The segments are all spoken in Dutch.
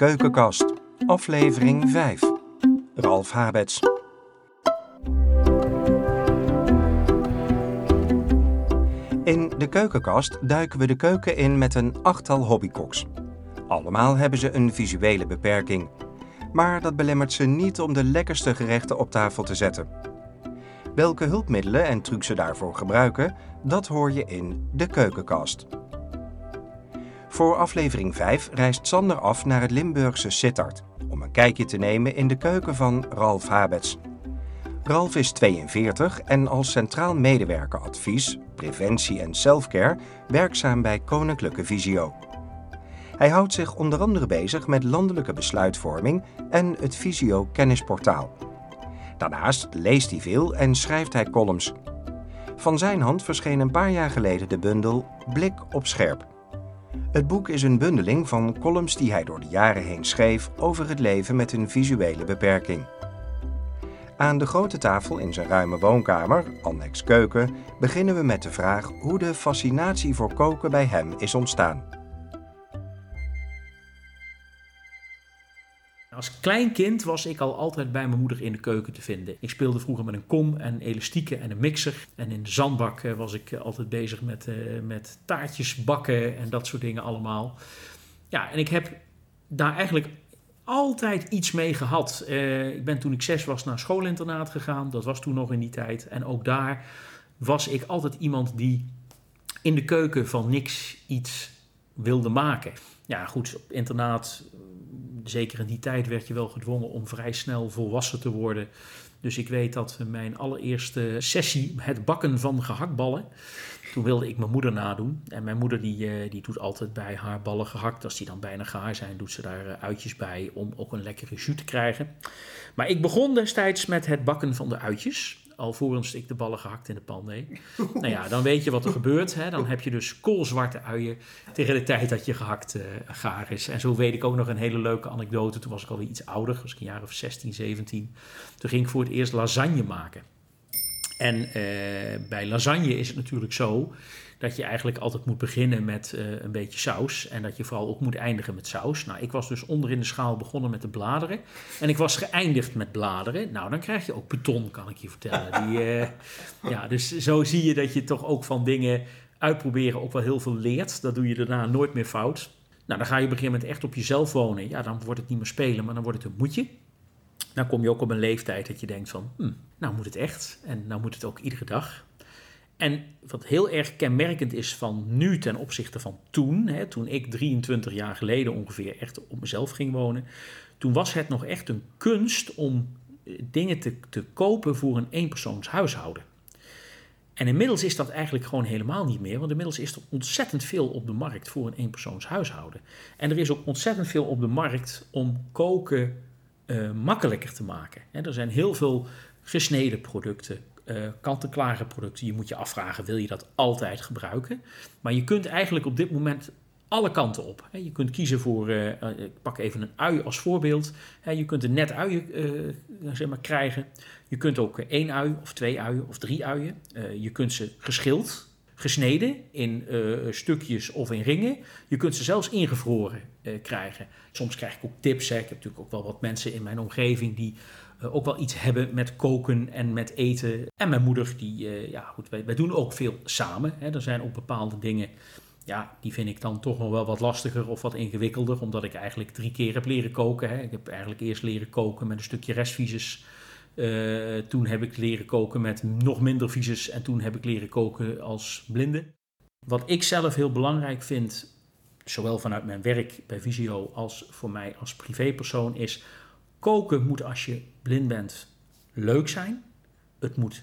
Keukenkast, aflevering 5. Ralf Habets. In de keukenkast duiken we de keuken in met een achttal hobbykoks. Allemaal hebben ze een visuele beperking. Maar dat belemmert ze niet om de lekkerste gerechten op tafel te zetten. Welke hulpmiddelen en trucs ze daarvoor gebruiken, dat hoor je in de keukenkast. Voor aflevering 5 reist Sander af naar het Limburgse Sittard om een kijkje te nemen in de keuken van Ralf Habets. Ralf is 42 en als centraal medewerker advies, preventie en selfcare werkzaam bij Koninklijke Visio. Hij houdt zich onder andere bezig met landelijke besluitvorming en het Visio kennisportaal. Daarnaast leest hij veel en schrijft hij columns. Van zijn hand verscheen een paar jaar geleden de bundel Blik op scherp. Het boek is een bundeling van columns die hij door de jaren heen schreef over het leven met een visuele beperking. Aan de grote tafel in zijn ruime woonkamer, annex keuken, beginnen we met de vraag hoe de fascinatie voor koken bij hem is ontstaan. Als klein kind was ik al altijd bij mijn moeder in de keuken te vinden. Ik speelde vroeger met een kom en elastieken en een mixer. En in de zandbak eh, was ik altijd bezig met, uh, met taartjes bakken en dat soort dingen allemaal. Ja, en ik heb daar eigenlijk altijd iets mee gehad. Ik ben toen ik zes was naar schoolinternaat gegaan. Dat was toen nog in die tijd. En ook daar was ik altijd iemand die in de keuken van niks iets wilde maken. Ja, goed, op internaat zeker in die tijd werd je wel gedwongen om vrij snel volwassen te worden. Dus ik weet dat mijn allereerste sessie, het bakken van gehaktballen, toen wilde ik mijn moeder nadoen. En mijn moeder die, eh, die doet altijd bij haar ballen gehakt. Als die dan bijna gaar zijn, doet ze daar eh, uitjes bij om ook een lekkere jus te krijgen. Maar ik begon destijds met het bakken van de uitjes alvorens ik de ballen gehakt in de pan deed. nou ja, dan weet je wat er gebeurt. Hè? Dan heb je dus koolzwarte uien tegen de tijd dat je gehakt uh, gaar is. En zo weet ik ook nog een hele leuke anekdote. Toen was ik alweer iets ouder, was ik een jaar of 16, 17. Toen ging ik voor het eerst lasagne maken. En uh, bij lasagne is het natuurlijk zo dat je eigenlijk altijd moet beginnen met uh, een beetje saus. En dat je vooral ook moet eindigen met saus. Nou, ik was dus onder in de schaal begonnen met de bladeren. En ik was geëindigd met bladeren. Nou, dan krijg je ook beton, kan ik je vertellen. Die, uh, ja, dus zo zie je dat je toch ook van dingen uitproberen ook wel heel veel leert. Dat doe je daarna nooit meer fout. Nou, dan ga je gegeven moment echt op jezelf wonen. Ja, dan wordt het niet meer spelen, maar dan wordt het een moetje. Dan kom je ook op een leeftijd dat je denkt van, hm, nou moet het echt. En nou moet het ook iedere dag. En wat heel erg kenmerkend is van nu ten opzichte van toen, hè, toen ik 23 jaar geleden ongeveer echt op mezelf ging wonen, toen was het nog echt een kunst om eh, dingen te, te kopen voor een eenpersoonshuishouden. En inmiddels is dat eigenlijk gewoon helemaal niet meer, want inmiddels is er ontzettend veel op de markt voor een eenpersoonshuishouden. En er is ook ontzettend veel op de markt om koken uh, makkelijker te maken. Hè, er zijn heel veel gesneden producten, uh, kant-en-klare producten. Je moet je afvragen, wil je dat altijd gebruiken? Maar je kunt eigenlijk op dit moment alle kanten op. Je kunt kiezen voor, uh, ik pak even een ui als voorbeeld. Je kunt een net uien zeg maar, krijgen. Je kunt ook één ui of twee uien of drie uien. je kunt ze geschild, gesneden in stukjes of in ringen. Je kunt ze zelfs ingevroren krijgen. Soms krijg ik ook tips. Ik heb natuurlijk ook wel wat mensen in mijn omgeving die ook wel iets hebben met koken en met eten. En mijn moeder, die, uh, ja goed, wij, wij, doen ook veel samen. Hè. Er zijn ook bepaalde dingen, ja, die vind ik dan toch nog wel wat lastiger of wat ingewikkelder. Omdat ik eigenlijk drie keer heb leren koken. Hè. Ik heb eigenlijk eerst leren koken met een stukje restvisus. Uh, toen heb ik leren koken met nog minder visus. En toen heb ik leren koken als blinde. Wat ik zelf heel belangrijk vind, zowel vanuit mijn werk bij Visio als voor mij als privépersoon, is Koken moet als je blind bent leuk zijn. Het moet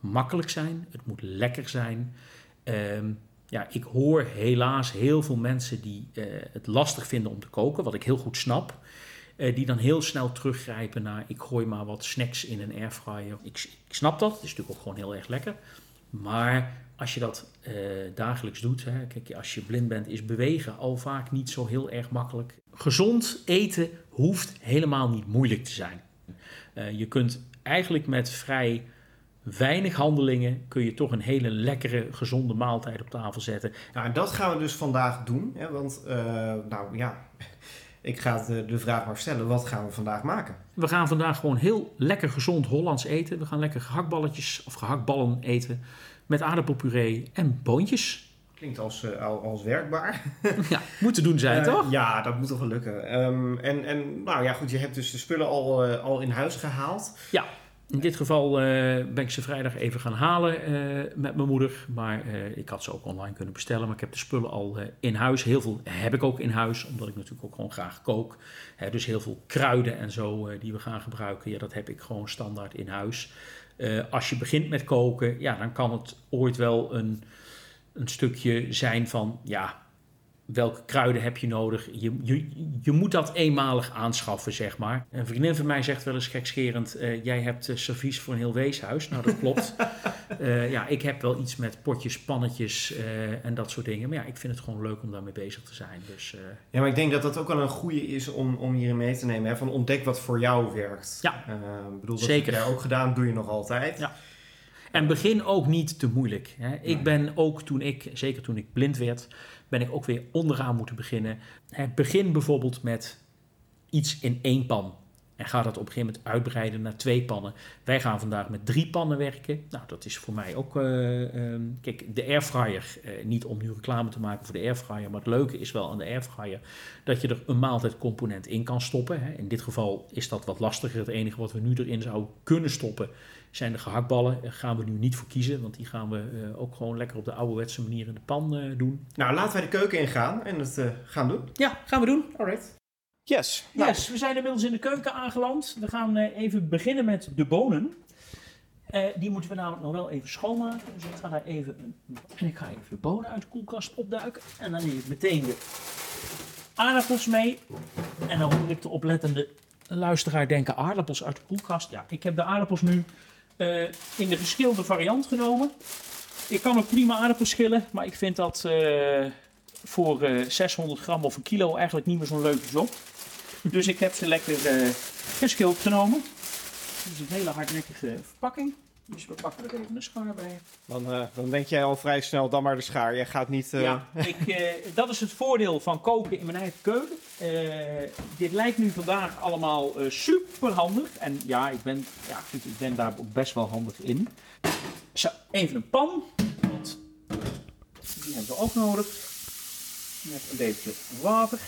makkelijk zijn. Het moet lekker zijn. Um, ja, ik hoor helaas heel veel mensen die uh, het lastig vinden om te koken, wat ik heel goed snap. Uh, die dan heel snel teruggrijpen naar ik gooi maar wat snacks in een airfryer. Ik, ik snap dat, het is natuurlijk ook gewoon heel erg lekker. Maar als je dat uh, dagelijks doet, hè, kijk, als je blind bent, is bewegen al vaak niet zo heel erg makkelijk. Gezond eten hoeft helemaal niet moeilijk te zijn. Uh, je kunt eigenlijk met vrij weinig handelingen kun je toch een hele lekkere, gezonde maaltijd op tafel zetten. Nou, en dat gaan we dus vandaag doen. Hè, want, uh, nou ja, ik ga de, vraag maar stellen, wat gaan we vandaag maken? We gaan vandaag gewoon heel lekker gezond Hollands eten. We gaan lekker gehaktballetjes of gehaktballen eten met aardappelpuree en boontjes. Klinkt als, uh, als werkbaar. ja, moet te doen zijn, uh, toch? Ja, dat moet toch wel lukken. Um, en, en nou ja, goed, je hebt dus de spullen al, uh, al in huis gehaald. Ja, in dit geval ben ik ze vrijdag even gaan halen met mijn moeder. Maar ik had ze ook online kunnen bestellen. Maar ik heb de spullen al in huis. Heel veel heb ik ook in huis, omdat ik natuurlijk ook gewoon graag kook. dus heel veel kruiden en zo die we gaan gebruiken, ja, dat heb ik gewoon standaard in huis. als je begint met koken, ja, dan kan het ooit wel een een stukje zijn van, ja, welke kruiden heb je nodig? Je, je, je moet dat eenmalig aanschaffen, zeg maar. Een vriendin van mij zegt wel eens gekscherend, uh, jij hebt uh, servies voor een heel weeshuis. Nou, dat klopt. uh, ja, ik heb wel iets met potjes, pannetjes en dat soort dingen. Maar ja, ik vind het gewoon leuk om daarmee bezig te zijn. Dus, ja, maar ik denk dat dat ook wel een goede is om, om hierin mee te nemen. Hè? Van ontdek wat voor jou werkt. Ja, bedoel, dat zeker. heb jij ook gedaan, doe je nog altijd. Ja. En begin ook niet te moeilijk. Hè. Ik ben ook toen ik, zeker toen ik blind werd, ben ik ook weer onderaan moeten beginnen. Hè, begin bijvoorbeeld met iets in één pan. En ga dat op een gegeven moment uitbreiden naar twee pannen. Wij gaan vandaag met drie pannen werken. Nou, dat is voor mij ook. Uh, um, kijk, de airfryer. Uh, niet om nu reclame te maken voor de airfryer. Maar het leuke is wel aan de airfryer. dat je er een maaltijdcomponent in kan stoppen. Hè. In dit geval is dat wat lastiger. Het enige wat we nu erin zouden kunnen stoppen. Zijn de gehaktballen. Daar gaan we nu niet voor kiezen. Want die gaan we uh, ook gewoon lekker op de ouderwetse manier in de pan doen. Nou, laten wij de keuken ingaan en het gaan doen. Ja, gaan we doen. Alright. Yes. Nou. Yes, we zijn inmiddels in de keuken aangeland. We gaan uh, even beginnen met de bonen. Uh, die moeten we namelijk nog wel even schoonmaken. Dus ik ga daar even. En ik ga even de bonen uit de koelkast opduiken. En dan neem ik meteen de aardappels mee. En dan hoor ik de oplettende luisteraar denken: aardappels uit de koelkast. Ja, ik heb de aardappels nu uh, in de verschillende variant genomen. Ik kan ook prima aardappels schillen, maar ik vind dat voor 600 gram of een kilo eigenlijk niet meer zo'n leuke job. Dus ik heb ze lekker geschild genomen. Dit is een hele hardnekkige verpakking. Dus we pakken er even een schaar bij. Dan, uh, dan denk jij al vrij snel, dan maar de schaar. Jij gaat niet... Uh... Ja, ik, dat is het voordeel van koken in mijn eigen keuken. dit lijkt nu vandaag allemaal super handig. En ja ik, ben, ja, goed, ik ben daar ook best wel handig in. Zo, even een pan. Want die hebben we ook nodig. Met een beetje water.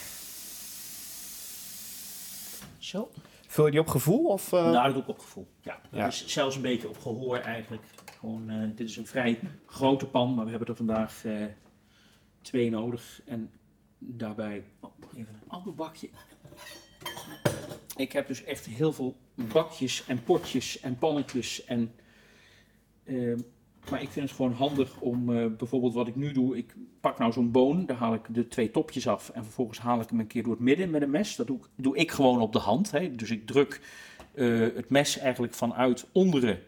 Zo. Vul je die op gevoel? Of, uh... Nou, dat doe ik op gevoel. Ja, ja. Dus zelfs een beetje op gehoor eigenlijk. Gewoon, uh, dit is een vrij grote pan, maar we hebben er vandaag uh, twee nodig. En daarbij oh, even een ander bakje. Ik heb dus echt heel veel bakjes en potjes en pannetjes. En, maar ik vind het gewoon handig om bijvoorbeeld wat ik nu doe. Ik pak nou zo'n boon, daar haal ik de twee topjes af. En vervolgens haal ik hem een keer door het midden met een mes. Dat doe ik, doe ik gewoon op de hand. Hè. Dus ik druk uh, het mes eigenlijk vanuit onderen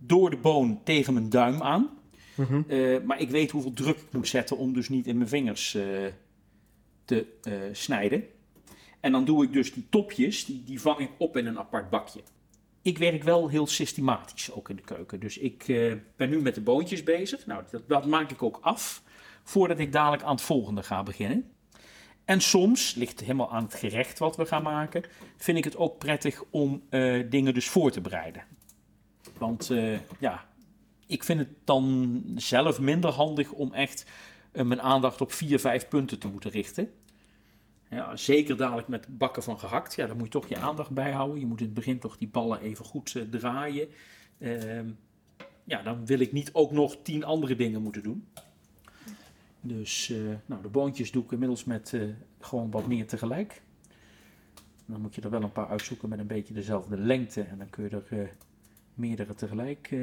door de boon tegen mijn duim aan. Mm -hmm. uh, maar ik weet hoeveel druk ik moet zetten om dus niet in mijn vingers te snijden. En dan doe ik dus die topjes, die, die vang ik op in een apart bakje. Ik werk wel heel systematisch ook in de keuken. Dus ik ben nu met de boontjes bezig. Nou, dat, dat maak ik ook af voordat ik dadelijk aan het volgende ga beginnen. En soms, ligt helemaal aan het gerecht wat we gaan maken, vind ik het ook prettig om uh, dingen dus voor te bereiden. Want uh, ja, ik vind het dan zelf minder handig om echt mijn aandacht op vier, vijf punten te moeten richten. Ja, zeker dadelijk met bakken van gehakt, ja, daar moet je toch je aandacht bij houden. Je moet in het begin toch die ballen even goed draaien. Ehm, ja, dan wil ik niet ook nog tien andere dingen moeten doen. Dus uh, nou, de boontjes doe ik inmiddels met uh, gewoon wat meer tegelijk. Dan moet je er wel een paar uitzoeken met een beetje dezelfde lengte. En dan kun je er meerdere tegelijk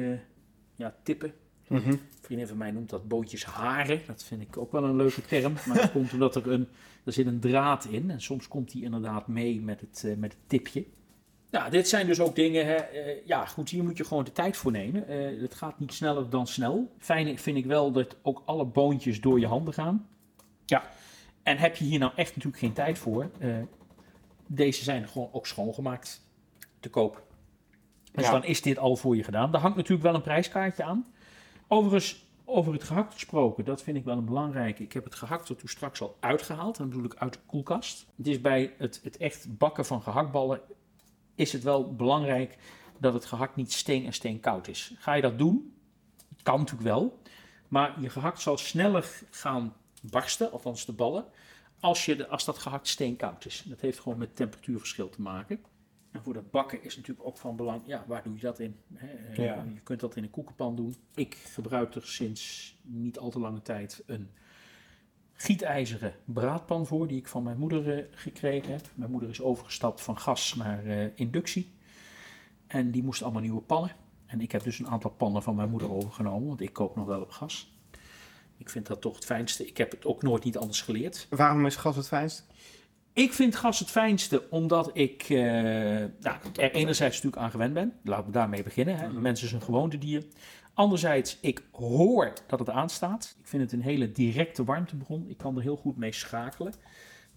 ja, tippen. Mm -hmm. Een vriendin van mij noemt dat boontjes haren. Dat vind ik ook wel een leuke term. Maar dat komt omdat er, een, er zit een draad in. En soms komt die inderdaad mee met het, met het tipje. Nou, dit zijn dus ook dingen, hè, uh, ja goed, hier moet je gewoon de tijd voor nemen. Uh, het gaat niet sneller dan snel. Fijn vind ik wel dat ook alle boontjes door je handen gaan. Ja. En heb je hier nou echt natuurlijk geen tijd voor, deze zijn gewoon ook schoongemaakt te koop. Dus ja. dan is dit al voor je gedaan. Daar hangt natuurlijk wel een prijskaartje aan. Overigens, Over het gehakt gesproken, dat vind ik wel een belangrijke. Ik heb het gehakt er toen straks al uitgehaald. Dan bedoel ik uit de koelkast. Het is bij het, het echt bakken van gehaktballen is het wel belangrijk dat het gehakt niet steen en steenkoud is. Ga je dat doen? Kan natuurlijk wel. Maar je gehakt zal sneller gaan barsten, althans de ballen, als, je de, als dat gehakt steenkoud is. Dat heeft gewoon met temperatuurverschil te maken. En voor dat bakken is natuurlijk ook van belang, ja, waar doe je dat in? Hè? Eh, Ja. Je kunt dat in een koekenpan doen. Ik gebruik er sinds niet al te lange tijd een gietijzeren braadpan voor, die ik van mijn moeder eh, gekregen heb. Mijn moeder is overgestapt van gas naar eh, inductie. En die moest allemaal nieuwe pannen. En ik heb dus een aantal pannen van mijn moeder overgenomen, want ik kook nog wel op gas. Ik vind dat toch het fijnste. Ik heb het ook nooit niet anders geleerd. Waarom is gas het fijnst? Ik vind gas het fijnste omdat ik eh, nou, er enerzijds natuurlijk aan gewend ben. Laten we daarmee beginnen. Hè. Mensen zijn gewoontedier. Anderzijds, ik hoor dat het aanstaat. Ik vind het een hele directe warmtebron. Ik kan er heel goed mee schakelen.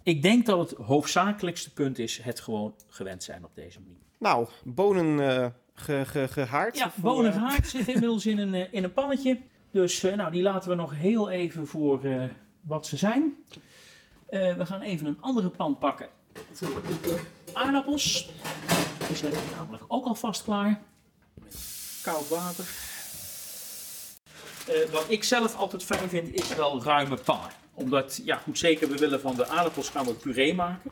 Ik denk dat het hoofdzakelijkste punt is het gewoon gewend zijn op deze manier. Nou, bonen eh, ge, ge, gehaard. Ja, Voor, bonen eh, gehaakt zit inmiddels in een, in een pannetje. Dus eh, nou, die laten we nog heel even voor eh, wat ze zijn. Eh, we gaan even een andere pan pakken. De aardappels. Die zijn namelijk ook alvast klaar. Met koud water. Eh, wat ik zelf altijd fijn vind, is wel ruime pannen. Omdat, ja goed, zeker we willen van de aardappels gaan we puree maken.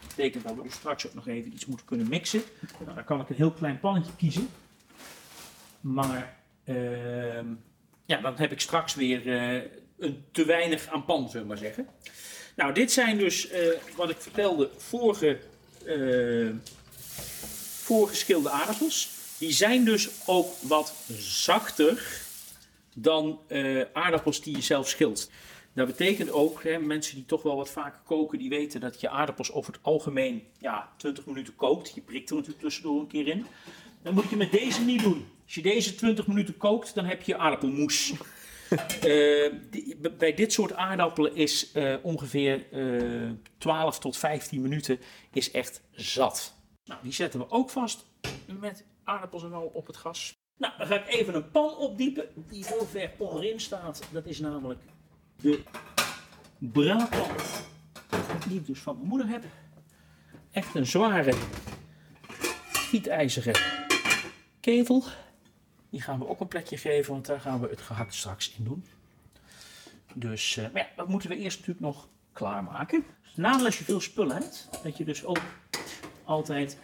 Dat betekent dat we dus straks ook nog even iets moeten kunnen mixen. Nou, dan kan ik een heel klein pannetje kiezen. Maar ehm, ja, dan heb ik straks weer eh, een te weinig aan pan, zullen we maar zeggen. Nou, dit zijn dus, eh, wat ik vertelde, vorige, voorgeschilde aardappels. Die zijn dus ook wat zachter dan eh, aardappels die je zelf schilt. Dat betekent ook, hè, mensen die toch wel wat vaker koken, die weten dat je aardappels over het algemeen ja, 20 minuten kookt. Je prikt er natuurlijk tussendoor een keer in. Dan moet je met deze niet doen. Als je deze 20 minuten kookt, dan heb je aardappelmoes. Eh, bij dit soort aardappelen is eh, ongeveer eh 12 tot 15 minuten is echt zat. Nou, die zetten we ook vast met aardappels en al op het gas. Nou, dan ga ik even een pan opdiepen die heel ver onderin staat. Dat is namelijk de braadpan die ik dus van mijn moeder heb. Echt een zware gietijzeren ketel. Die gaan we ook een plekje geven, want daar gaan we het gehakt straks in doen. Dus eh, maar ja, dat moeten we eerst natuurlijk nog klaarmaken. Nadeel als je veel spullen hebt, dat je dus ook altijd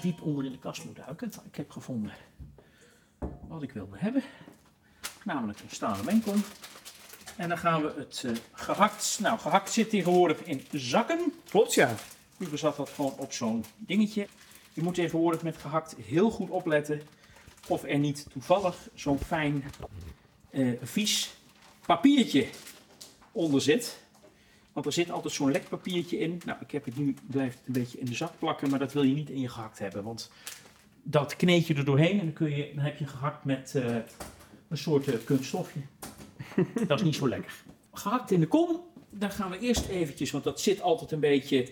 diep onder in de kast moet duiken. Nou, ik heb gevonden wat ik wilde hebben. Namelijk een stalen mengkom. En dan gaan we het eh, gehakt. Nou, gehakt zit tegenwoordig in zakken. Klopt, ja. Vroeger zat dat gewoon op zo'n dingetje. Je moet tegenwoordig met gehakt heel goed opletten of er niet toevallig zo'n fijn eh, vies papiertje onder zit. Want er zit altijd zo'n lek papiertje in. Nou, ik heb het nu, blijft een beetje in de zak plakken, maar dat wil je niet in je gehakt hebben. Want dat kneed je er doorheen en dan, kun je, dan heb je gehakt met eh, een soort eh, kunststofje. dat is niet zo lekker. Gehakt in de kom, daar gaan we eerst eventjes, want dat zit altijd een beetje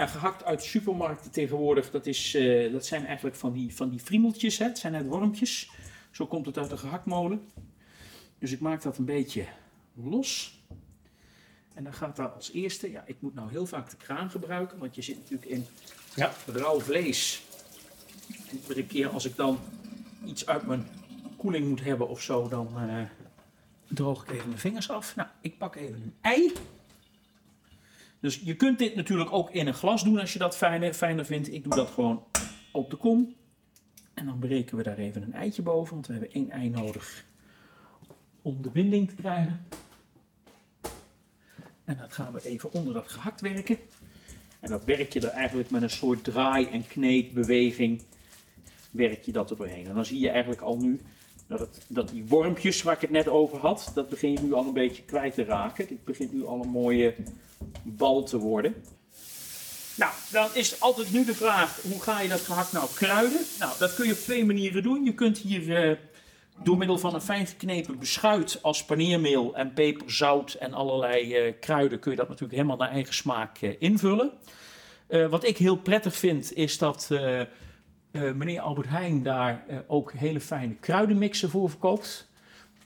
ja, gehakt uit de supermarkten tegenwoordig. Dat, is, eh, dat zijn eigenlijk van die, van die friemeltjes, hè? het zijn net wormpjes. Zo komt het uit de gehaktmolen. Dus ik maak dat een beetje los. En dan gaat daar als eerste, ja, ik moet nou heel vaak de kraan gebruiken, want je zit natuurlijk in Ja. rauw vlees. Iedere keer als ik dan iets uit mijn koeling moet hebben of zo, dan eh, droog ik even mijn vingers af. Nou, ik pak even een ei. Dus je kunt dit natuurlijk ook in een glas doen als je dat fijner, fijner vindt. Ik doe dat gewoon op de kom. En dan breken we daar even een eitje boven, want we hebben één ei nodig om de binding te krijgen. En dat gaan we even onder dat gehakt werken. En dan werk je er eigenlijk met een soort draai- en kneedbeweging, werk je dat er doorheen. En dan zie je eigenlijk al nu dat, het, dat die wormpjes waar ik het net over had, dat begint nu al een beetje kwijt te raken. Dit begint nu al een mooie bal te worden. Nou, dan is altijd nu de vraag, hoe ga je dat gehakt nou kruiden? Nou, dat kun je op twee manieren doen. Je kunt hier eh, door middel van een fijn geknepen beschuit als paneermeel en peper, zout en allerlei eh, kruiden kun je dat natuurlijk helemaal naar eigen smaak eh, invullen. Wat ik heel prettig vind is dat eh, eh, meneer Albert Heijn daar eh, ook hele fijne kruidenmixen voor verkoopt.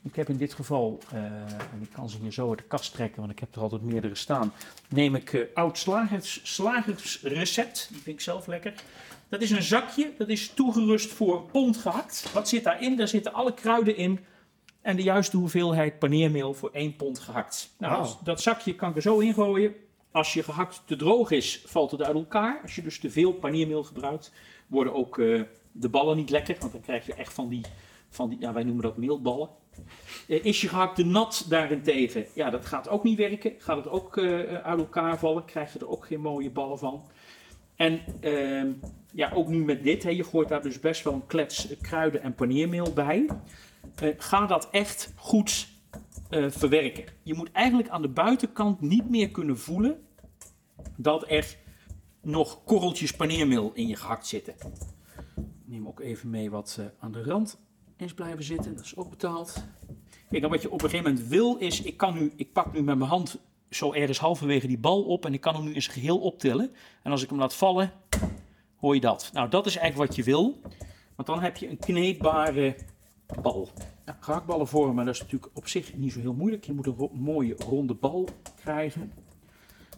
Ik heb in dit geval, uh, en ik kan ze hier zo uit de kast trekken, want ik heb er altijd meerdere staan. Neem ik oud slagers, slagersrecept, die vind ik zelf lekker. Dat is een zakje, dat is toegerust voor pond gehakt. Wat zit daarin? Daar zitten alle kruiden in en de juiste hoeveelheid paneermeel voor 1 pond gehakt. Nou, wow. dat zakje kan ik er zo ingooien. Als je gehakt te droog is, valt het uit elkaar. Als je dus te veel paneermeel gebruikt, worden ook uh, de ballen niet lekker. Want dan krijg je echt van die, van die ja, wij noemen dat meelballen. Uh, is je gehakt te nat daarentegen, ja, dat gaat ook niet werken. Gaat het ook uh, uit elkaar vallen, krijg je er ook geen mooie ballen van. En ehm, ja, ook nu met dit, hè, je gooit daar dus best wel een klets kruiden en paneermeel bij. ga dat echt goed verwerken. Je moet eigenlijk aan de buitenkant niet meer kunnen voelen dat er nog korreltjes paneermeel in je gehakt zitten. Ik neem ook even mee wat uh, aan de rand is blijven zitten. Dat is ook betaald. Kijk, en wat je op een gegeven moment wil is, ik, kan nu, ik pak nu met mijn hand zo ergens halverwege die bal op en ik kan hem nu eens geheel optillen. En als ik hem laat vallen, hoor je dat. Nou, dat is eigenlijk wat je wil. Want dan heb je een kneedbare bal. Ja, gehaktballen vormen, dat is natuurlijk op zich niet zo heel moeilijk. Je moet een mooie ronde bal krijgen.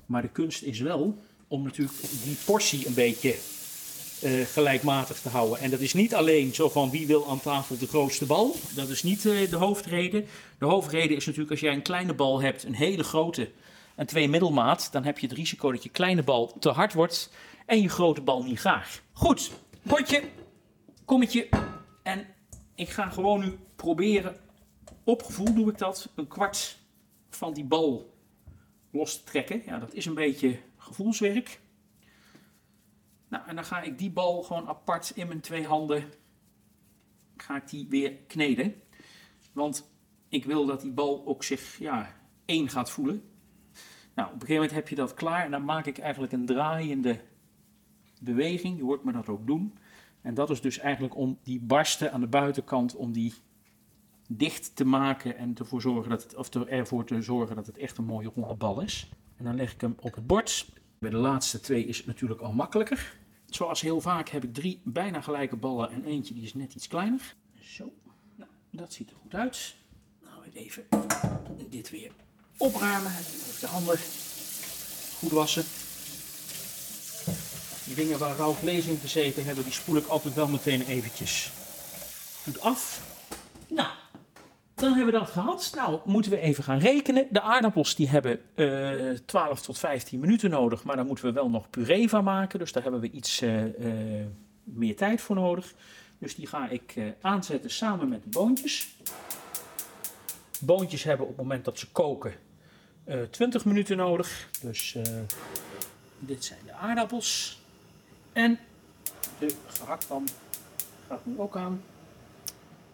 Maar de kunst is wel om natuurlijk die portie een beetje uh, gelijkmatig te houden. En dat is niet alleen zo van wie wil aan tafel de grootste bal. Dat is niet uh, de hoofdreden. De hoofdreden is natuurlijk als jij een kleine bal hebt, een hele grote en twee middelmaat, dan heb je het risico dat je kleine bal te hard wordt en je grote bal niet graag. Goed, potje, kommetje en ik ga gewoon nu proberen, op gevoel doe ik dat, een kwart van die bal los te trekken. Ja, dat is een beetje gevoelswerk. Nou, en dan ga ik die bal gewoon apart in mijn twee handen, ga ik die weer kneden. Want ik wil dat die bal ook zich, ja, één gaat voelen. Nou, op een gegeven moment heb je dat klaar en dan maak ik eigenlijk een draaiende beweging. Je hoort me dat ook doen. En dat is dus eigenlijk om die barsten aan de buitenkant, om die dicht te maken en ervoor, zorgen dat het, of ervoor te zorgen dat het echt een mooie ronde bal is. En dan leg ik hem op het bord. De laatste twee is natuurlijk al makkelijker. Zoals heel vaak heb ik drie bijna gelijke ballen en eentje die is net iets kleiner. Zo, nou, dat ziet er goed uit. Nou, even dit weer opruimen. Even de handen goed wassen. Die dingen waar rauw vlees in gezeten hebben, die spoel ik altijd wel meteen eventjes goed af. Nou, dan hebben we dat gehad. Nou, moeten we even gaan rekenen. De aardappels die hebben uh, eh, 12 tot 15 minuten nodig, maar daar moeten we wel nog puree van maken. Dus daar hebben we iets uh, uh, meer tijd voor nodig. Dus die ga ik aanzetten samen met de boontjes. Boontjes hebben op het moment dat ze koken 20 minuten nodig. Dus dit zijn de aardappels. En de gehaktpan gaat nu ook aan.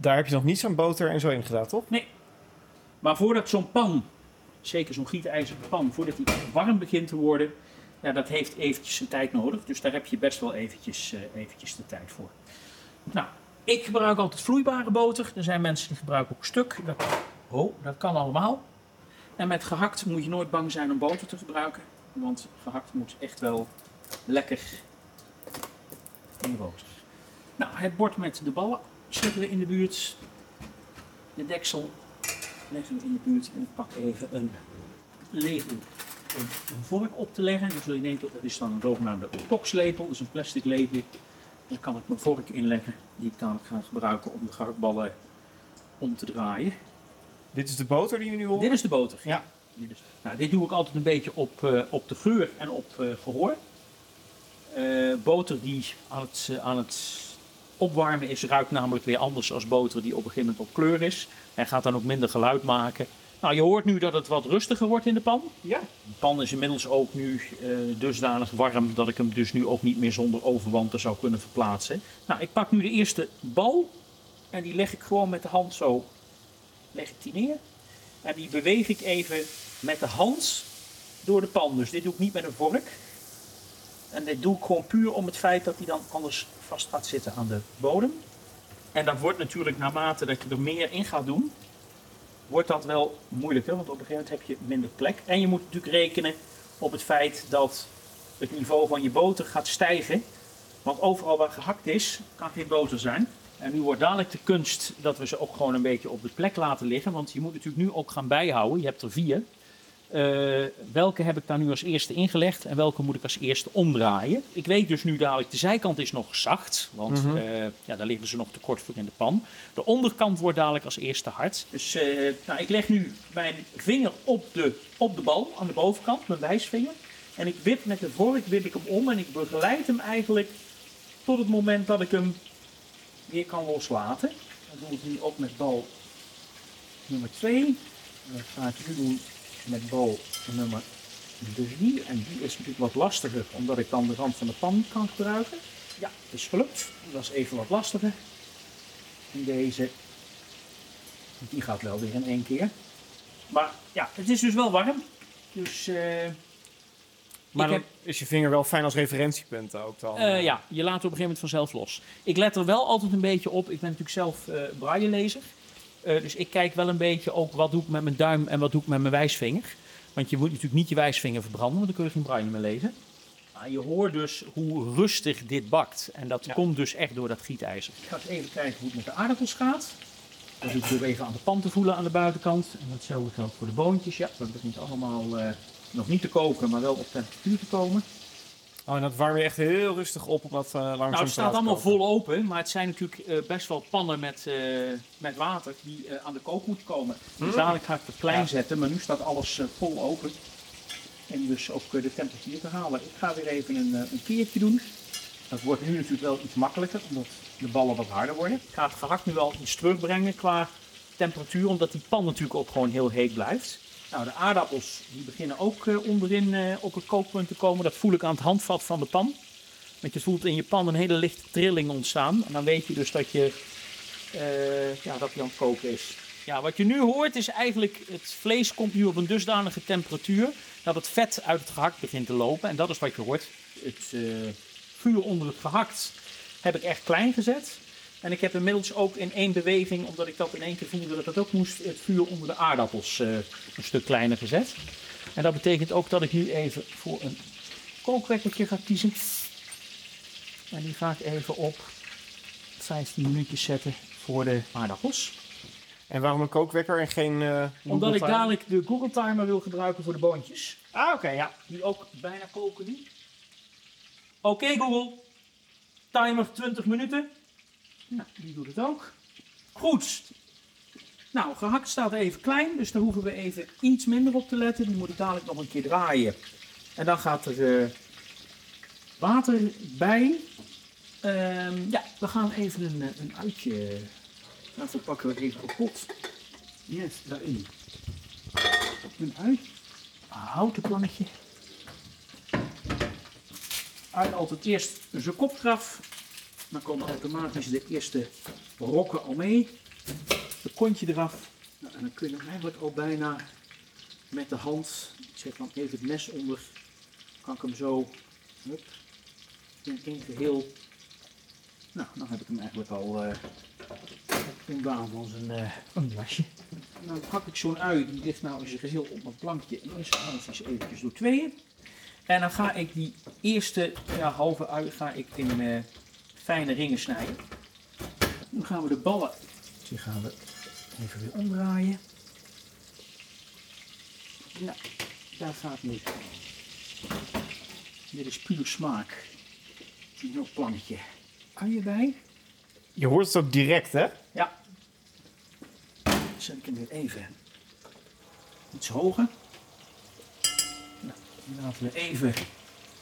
Daar heb je nog niet zo'n boter en zo in gedaan, toch? Nee. Maar voordat zo'n pan, zeker zo'n gietijzeren pan, voordat die warm begint te worden, ja, dat heeft eventjes een tijd nodig. Dus daar heb je best wel eventjes, uh, eventjes de tijd voor. Nou, ik gebruik altijd vloeibare boter. Er zijn mensen die gebruiken ook stuk. Dat, oh, dat kan allemaal. En met gehakt moet je nooit bang zijn om boter te gebruiken. Want gehakt moet echt wel lekker in de boter. Nou, het bord met de ballen we in de buurt. De deksel leggen we in de buurt. En ik pak even een lepel om een vork op te leggen. Dus je denken, dat is dan een zogenaamde boxlepel, dus een plastic lepel. Dan kan ik mijn vork inleggen, die ik dan ga gebruiken om de gehaktballen om te draaien. Dit is de boter die we nu horen? Dit is de boter, ja. Dit, is, nou, dit doe ik altijd een beetje op, uh, op de geur en op uh, gehoor. Uh, boter die aan het, aan het opwarmen is, ruikt namelijk weer anders als boter die op een gegeven moment op kleur is. En gaat dan ook minder geluid maken. Nou, je hoort nu dat het wat rustiger wordt in de pan. Ja. De pan is inmiddels ook nu uh, dusdanig warm dat ik hem dus nu ook niet meer zonder overwanten zou kunnen verplaatsen. Nou, ik pak nu de eerste bal en die leg ik gewoon met de hand zo, leg ik die neer. En die beweeg ik even met de hand door de pan. Dus dit doe ik niet met een vork. En dit doe ik gewoon puur om het feit dat hij dan anders vast gaat zitten aan de bodem. En dat wordt natuurlijk naarmate dat je er meer in gaat doen, wordt dat wel moeilijker. Want op een gegeven moment heb je minder plek. En je moet natuurlijk rekenen op het feit dat het niveau van je boter gaat stijgen. Want overal waar gehakt is, kan geen boter zijn. En nu wordt dadelijk de kunst dat we ze ook gewoon een beetje op de plek laten liggen. Want je moet natuurlijk nu ook gaan bijhouden. Je hebt er vier. Eh, welke heb ik daar nu als eerste ingelegd en welke moet ik als eerste omdraaien? Ik weet dus nu dadelijk, de zijkant is nog zacht, want eh, ja, daar liggen ze nog te kort voor in de pan. De onderkant wordt dadelijk als eerste hard. Dus eh, nou, ik leg nu mijn vinger op de, op de bal aan de bovenkant, mijn wijsvinger. En ik wip met de vork wip ik hem om en ik begeleid hem eigenlijk tot het moment dat ik hem weer kan loslaten. Dan doe ik nu ook met bal nummer 2. Dat ga ik nu doen met bal nummer 3. En die is natuurlijk wat lastiger, omdat ik dan de rand van de pan niet kan gebruiken. Ja, het is gelukt. Dat is even wat lastiger. En deze, die gaat wel weer in één keer. Maar ja, het is dus wel warm. Dus eh, Maar dan heb- is je vinger wel fijn als referentiepunt ook dan? eh, ja, je laat het op een gegeven moment vanzelf los. Ik let er wel altijd een beetje op. Ik ben natuurlijk zelf eh braillelezer. Eh, dus ik kijk wel een beetje ook wat doe ik met mijn duim en wat doe ik met mijn wijsvinger. Want je moet natuurlijk niet je wijsvinger verbranden, want dan kun je geen braille meer lezen. Maar je hoort dus hoe rustig dit bakt. En dat Ja. komt dus echt door dat gietijzer. Ik ga eens even kijken hoe het met de aardappels gaat. Doe ik door even aan de pan te voelen aan de buitenkant. En datzelfde geldt voor de boontjes. Ja, dat begint allemaal eh, nog niet te koken, maar wel op temperatuur te komen. Oh, en dat warm je echt heel rustig op, omdat uh, langzaam Nou, het staat allemaal vol open, maar het zijn natuurlijk eh, best wel pannen met, eh, met water die aan de kook moeten komen. Dus dadelijk ga ik het klein Ja. zetten, maar nu staat alles vol open. En dus ook de temperatuur te halen. Ik ga weer even een, een keertje doen. Dat wordt nu natuurlijk wel iets makkelijker, omdat de ballen wat harder worden. Ik ga het gehakt nu wel iets terugbrengen qua temperatuur, omdat die pan natuurlijk ook gewoon heel heet blijft. Nou, de aardappels die beginnen ook eh, onderin eh, op het kookpunt te komen. Dat voel ik aan het handvat van de pan. Want je voelt in je pan een hele lichte trilling ontstaan. En dan weet je dus dat, je, eh, ja, dat die aan het koken is. Ja, wat je nu hoort is eigenlijk, het vlees komt nu op een dusdanige temperatuur dat het vet uit het gehakt begint te lopen. En dat is wat je hoort. Het vuur onder het gehakt heb ik echt klein gezet. En ik heb inmiddels ook in één beweging, omdat ik dat in één keer voelde dat het ook moest, het vuur onder de aardappels eh, een stuk kleiner gezet. En dat betekent ook dat ik nu even voor een kookwekkertje ga kiezen. En die ga ik even op 15 minuutjes zetten voor de aardappels. En waarom een kookwekker en geen eh Omdat ik dadelijk de Google Timer wil gebruiken voor de boontjes. Ah, oké, ja. Die ook bijna koken nu. Oké Google, timer 20 minuten. Nou, die doet het ook. Goed. Nou, gehakt staat even klein, dus daar hoeven we even iets minder op te letten. Die moet ik dadelijk nog een keer draaien. En dan gaat er eh, water bij. Ehm, ja, we gaan even een, eh, een uitje. Daarvoor pakken we even een pot. Yes, daarin. Een uit. Een houten plannetje. Uit altijd eerst zijn kop eraf. Dan komen automatisch de eerste rokken al mee. De kontje eraf. Nou, en dan kun je hem eigenlijk al bijna met de hand, ik zet dan even het mes onder, kan ik hem zo hup, in één geheel. Nou, dan heb ik hem eigenlijk al uh, ontdaan van zijn uh, een lasje. En dan hak ik zo'n ui, die ligt nou in zijn geheel op mijn plankje. En eerst eventjes door tweeën. En dan ga ik die eerste ja, halve ui ga ik in uh, fijne ringen snijden. Dan gaan we de ballen, die gaan we even weer omdraaien. Nou, daar gaat nu. Dit is puur smaak. Een plankje uien bij. Je hoort het ook direct, hè? Ja. Zet ik hem weer even iets hoger. Nou, die laten we even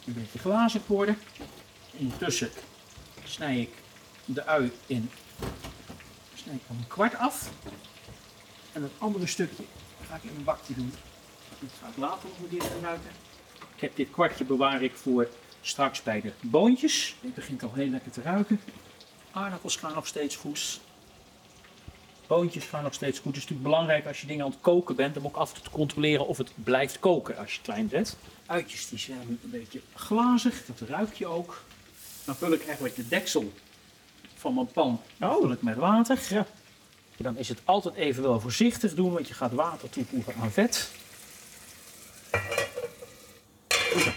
een beetje glazig worden. Intussen snij ik de ui in snij ik een kwart af. En het andere stukje ga ik in een bakje doen. Dat ga ik later nog een keer gebruiken. Ik heb dit kwartje bewaar ik voor straks bij de boontjes. Dit begint al heel lekker te ruiken. Aardappels gaan nog steeds goed. Boontjes gaan nog steeds goed. Het is natuurlijk belangrijk als je dingen aan het koken bent. om ook af te controleren of het blijft koken als je het klein zet. Uitjes die zijn een beetje glazig. Dat ruik je ook. Dan vul ik eigenlijk de deksel van mijn pan oh. met water. Ja. Dan is het altijd even wel voorzichtig doen. Want je gaat water toevoegen aan vet.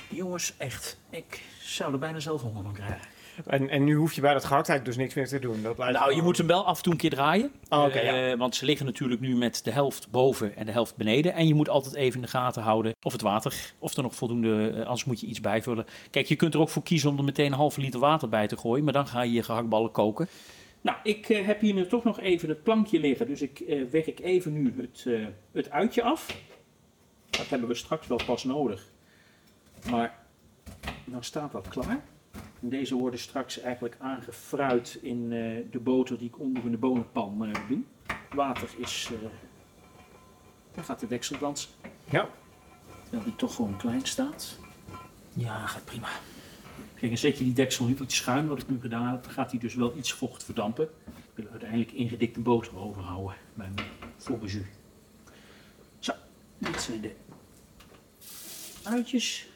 Jongens, echt. Ik zou er bijna zelf honger van krijgen. En, en nu hoef je bij dat gehaktheid dus niks meer te doen. Dat Nou, je moet hem wel af en toe een keer draaien. Oh, oké, Eh, ja. Want ze liggen natuurlijk nu met de helft boven en de helft beneden. En je moet altijd even in de gaten houden of het water, of er nog voldoende, eh, anders moet je iets bijvullen. Kijk, je kunt er ook voor kiezen om er meteen een halve liter water bij te gooien, maar dan ga je je gehaktballen koken. Nou, ik eh, heb hier nu toch nog even het plankje liggen, dus ik eh werk even nu het, het uitje af. Dat hebben we straks wel pas nodig. Maar dan staat dat klaar. Deze worden straks eigenlijk aangefruit in eh, de boter die ik onder in de bonenpan eh, doe. Water is. eh daar gaat de deksel dansen. Ja. Terwijl die toch gewoon klein staat. Ja, gaat prima. Kijk, en zet je die deksel nu iets schuin, wat ik nu gedaan heb, dan gaat hij dus wel iets vocht verdampen. Ik wil uiteindelijk ingedikte boter overhouden bij mijn voorbezu. Zo, dit zijn de uitjes.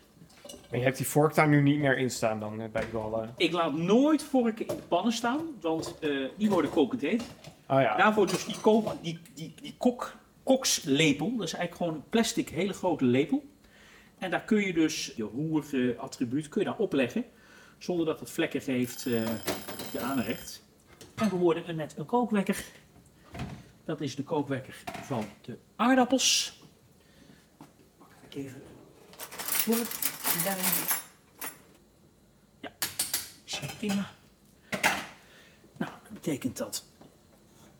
En je hebt die vork daar nu niet meer in staan dan eh, bij die ballen. Ik laat nooit vorken in de pannen staan, want eh, die worden kokend heet. Oh ja. Daarvoor dus die, kook, die, die, die kok, kokslepel. Dat is eigenlijk gewoon een plastic hele grote lepel. En daar kun je dus je roerattribuut kun je daar opleggen. Zonder dat het vlekken geeft op je aanrecht. En we worden met een kookwekker. Dat is de kookwekker van de aardappels. Pak ik even voor. Ja, prima. Nou, dat betekent dat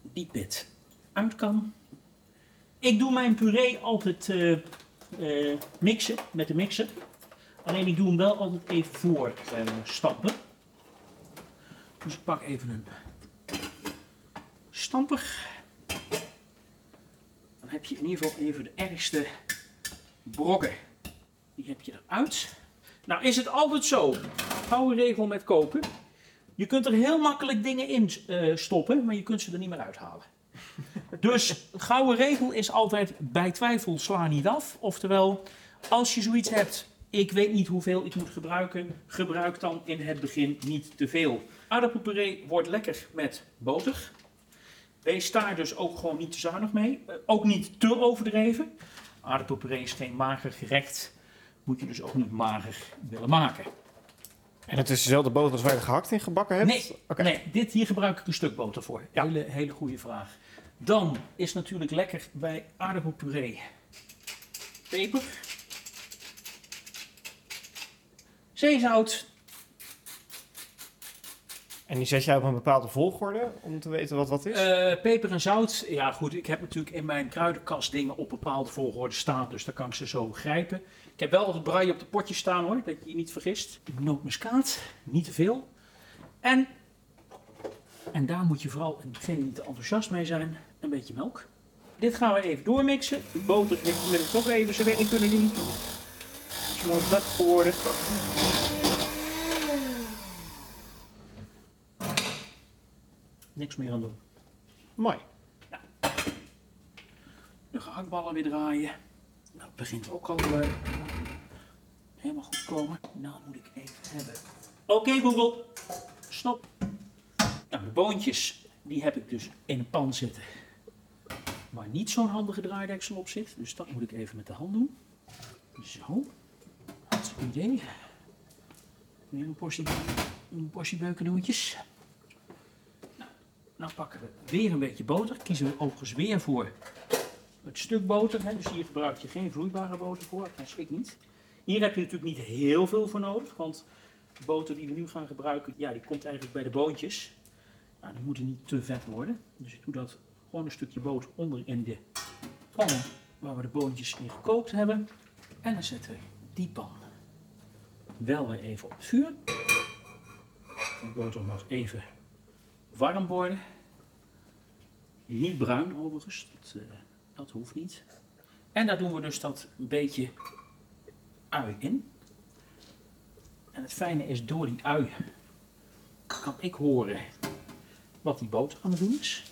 die pit uit kan. Ik doe mijn puree altijd eh, eh, mixen met de mixer. Alleen ik doe hem wel altijd even voor stampen. Dus ik pak even een stamper. Dan heb je in ieder geval even de ergste brokken. Die heb je eruit. Nou is het altijd zo. Gouden regel met koken. Je kunt er heel makkelijk dingen in eh, stoppen, maar je kunt ze er niet meer uithalen. Dus gouden regel is altijd bij twijfel sla niet af. Oftewel, als je zoiets hebt, ik weet niet hoeveel ik moet gebruiken, gebruik dan in het begin niet te veel. Aardappelpuree wordt lekker met boter. Wees daar dus ook gewoon niet te zuinig mee. Eh, ook niet te overdreven. Aardappelpuree is geen mager gerecht. Moet je dus ook niet mager willen maken. En het is dezelfde boter als waar je gehakt in gebakken hebt? Nee, nee, dit hier gebruik ik een stuk boter voor. Ja. Hele, hele goede vraag. Dan is natuurlijk lekker bij aardappelpuree peper, zeezout. En die zet jij op een bepaalde volgorde om te weten wat wat is? Eh, peper en zout. Ja, goed. Ik heb natuurlijk in mijn kruidenkast dingen op bepaalde volgorde staan. Dus daar kan ik ze zo grijpen. Ik heb wel wat braai op de potjes staan hoor. Dat je je niet vergist. Nootmuskaat. Niet te veel. En, en daar moet je vooral, en degene die niet te enthousiast mee zijn, een beetje melk. Dit gaan we even doormixen. De boter wil ik toch even zijn werk kunnen doen. Zoals dat geworden. Niks meer aan doen. Mooi. De gehaktballen weer draaien. Nou, het begint ook al eh, helemaal goed te komen. Nou moet ik even hebben. Oké Google, stop. Nou, de boontjes, die heb ik dus in een pan zitten. Waar niet zo'n handige draaideksel op zit. Dus dat moet ik even met de hand doen. Zo. Hartstikke idee. Weer een portie, een portie beukendoetjes. Nou, nou pakken we weer een beetje boter. Kiezen we overigens weer voor het stuk boter. Hè, dus hier gebruik je geen vloeibare boter voor, ik niet. Hier heb je natuurlijk niet heel veel voor nodig, want de boter die we nu gaan gebruiken, ja, die komt eigenlijk bij de boontjes. Nou, die moeten niet te vet worden. Dus ik doe dat gewoon een stukje boter onder in de pan waar we de boontjes in gekookt hebben. En dan zetten we die pan wel weer even op het vuur. De boter mag even warm worden. Niet bruin overigens, dat, eh, dat hoeft niet. En daar doen we dus dat beetje ui in. En het fijne is, door die ui kan ik horen wat die boter aan het doen is.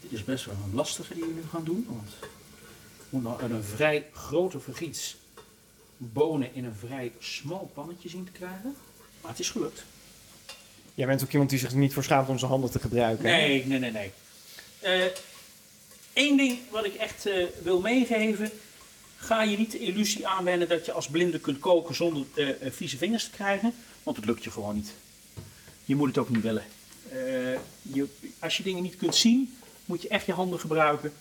Dit is best wel een lastige die we nu gaan doen, want we moeten nou een vrij grote vergiet bonen in een vrij smal pannetje zien te krijgen. Maar het is gelukt. Jij bent ook iemand die zich niet voor schaamt om zijn handen te gebruiken. Nee, nee, nee, nee. Eén ding wat ik echt eh, wil meegeven. Ga je niet de illusie aanwenden dat je als blinde kunt koken zonder eh, eh, vieze vingers te krijgen. Want het lukt je gewoon niet. je moet het ook niet willen. Je, als je dingen niet kunt zien, moet je echt je handen gebruiken.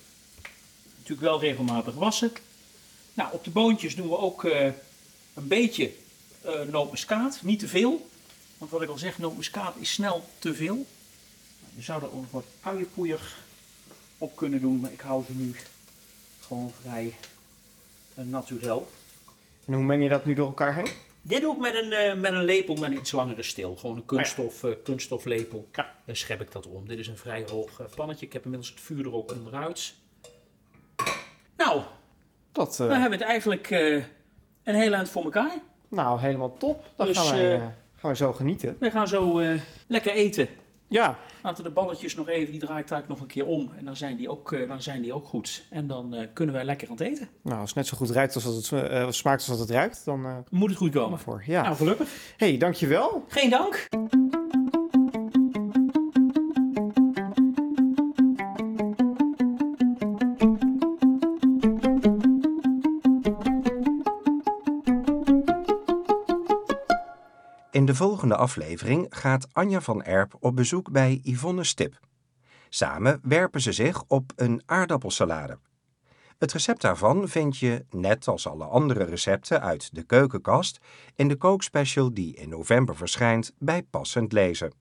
Natuurlijk wel regelmatig wassen. Nou, op de boontjes doen we ook een beetje nootmuskaat, niet te veel. Want wat ik al zeg, nootmuskaat is snel te veel. Je zou er ook wat uienpoeier op kunnen doen, maar ik hou ze nu gewoon vrij uh, naturel. En hoe meng je dat nu door elkaar heen? Dit doe ik met een, uh, met een lepel met een iets langere steel. Gewoon een kunststof, uh, kunststoflepel. Ja. Daar schep ik dat om. Dit is een vrij hoog uh, pannetje. Ik heb inmiddels het vuur er ook onderuit. Nou, dat, dan hebben we het eigenlijk een heel eind voor elkaar. Nou, helemaal top. Dan dus, gaan, wij, gaan we zo genieten. We gaan zo lekker eten. Ja. Laten de balletjes nog even, die draai ik daar nog een keer om. En dan zijn die ook, uh, dan zijn die ook goed. En dan uh, kunnen wij lekker aan het eten. Nou, als het net zo goed ruikt als het uh, smaakt als het ruikt, dan moet het goed komen. Voor. Ja. Nou, gelukkig. hey, dankjewel. Geen dank. De volgende aflevering gaat Anja van Erp op bezoek bij Yvonne Stip. Samen werpen ze zich op een aardappelsalade. Het recept daarvan vind je, net als alle andere recepten uit de keukenkast, in de kookspecial die in november verschijnt bij Passend Lezen.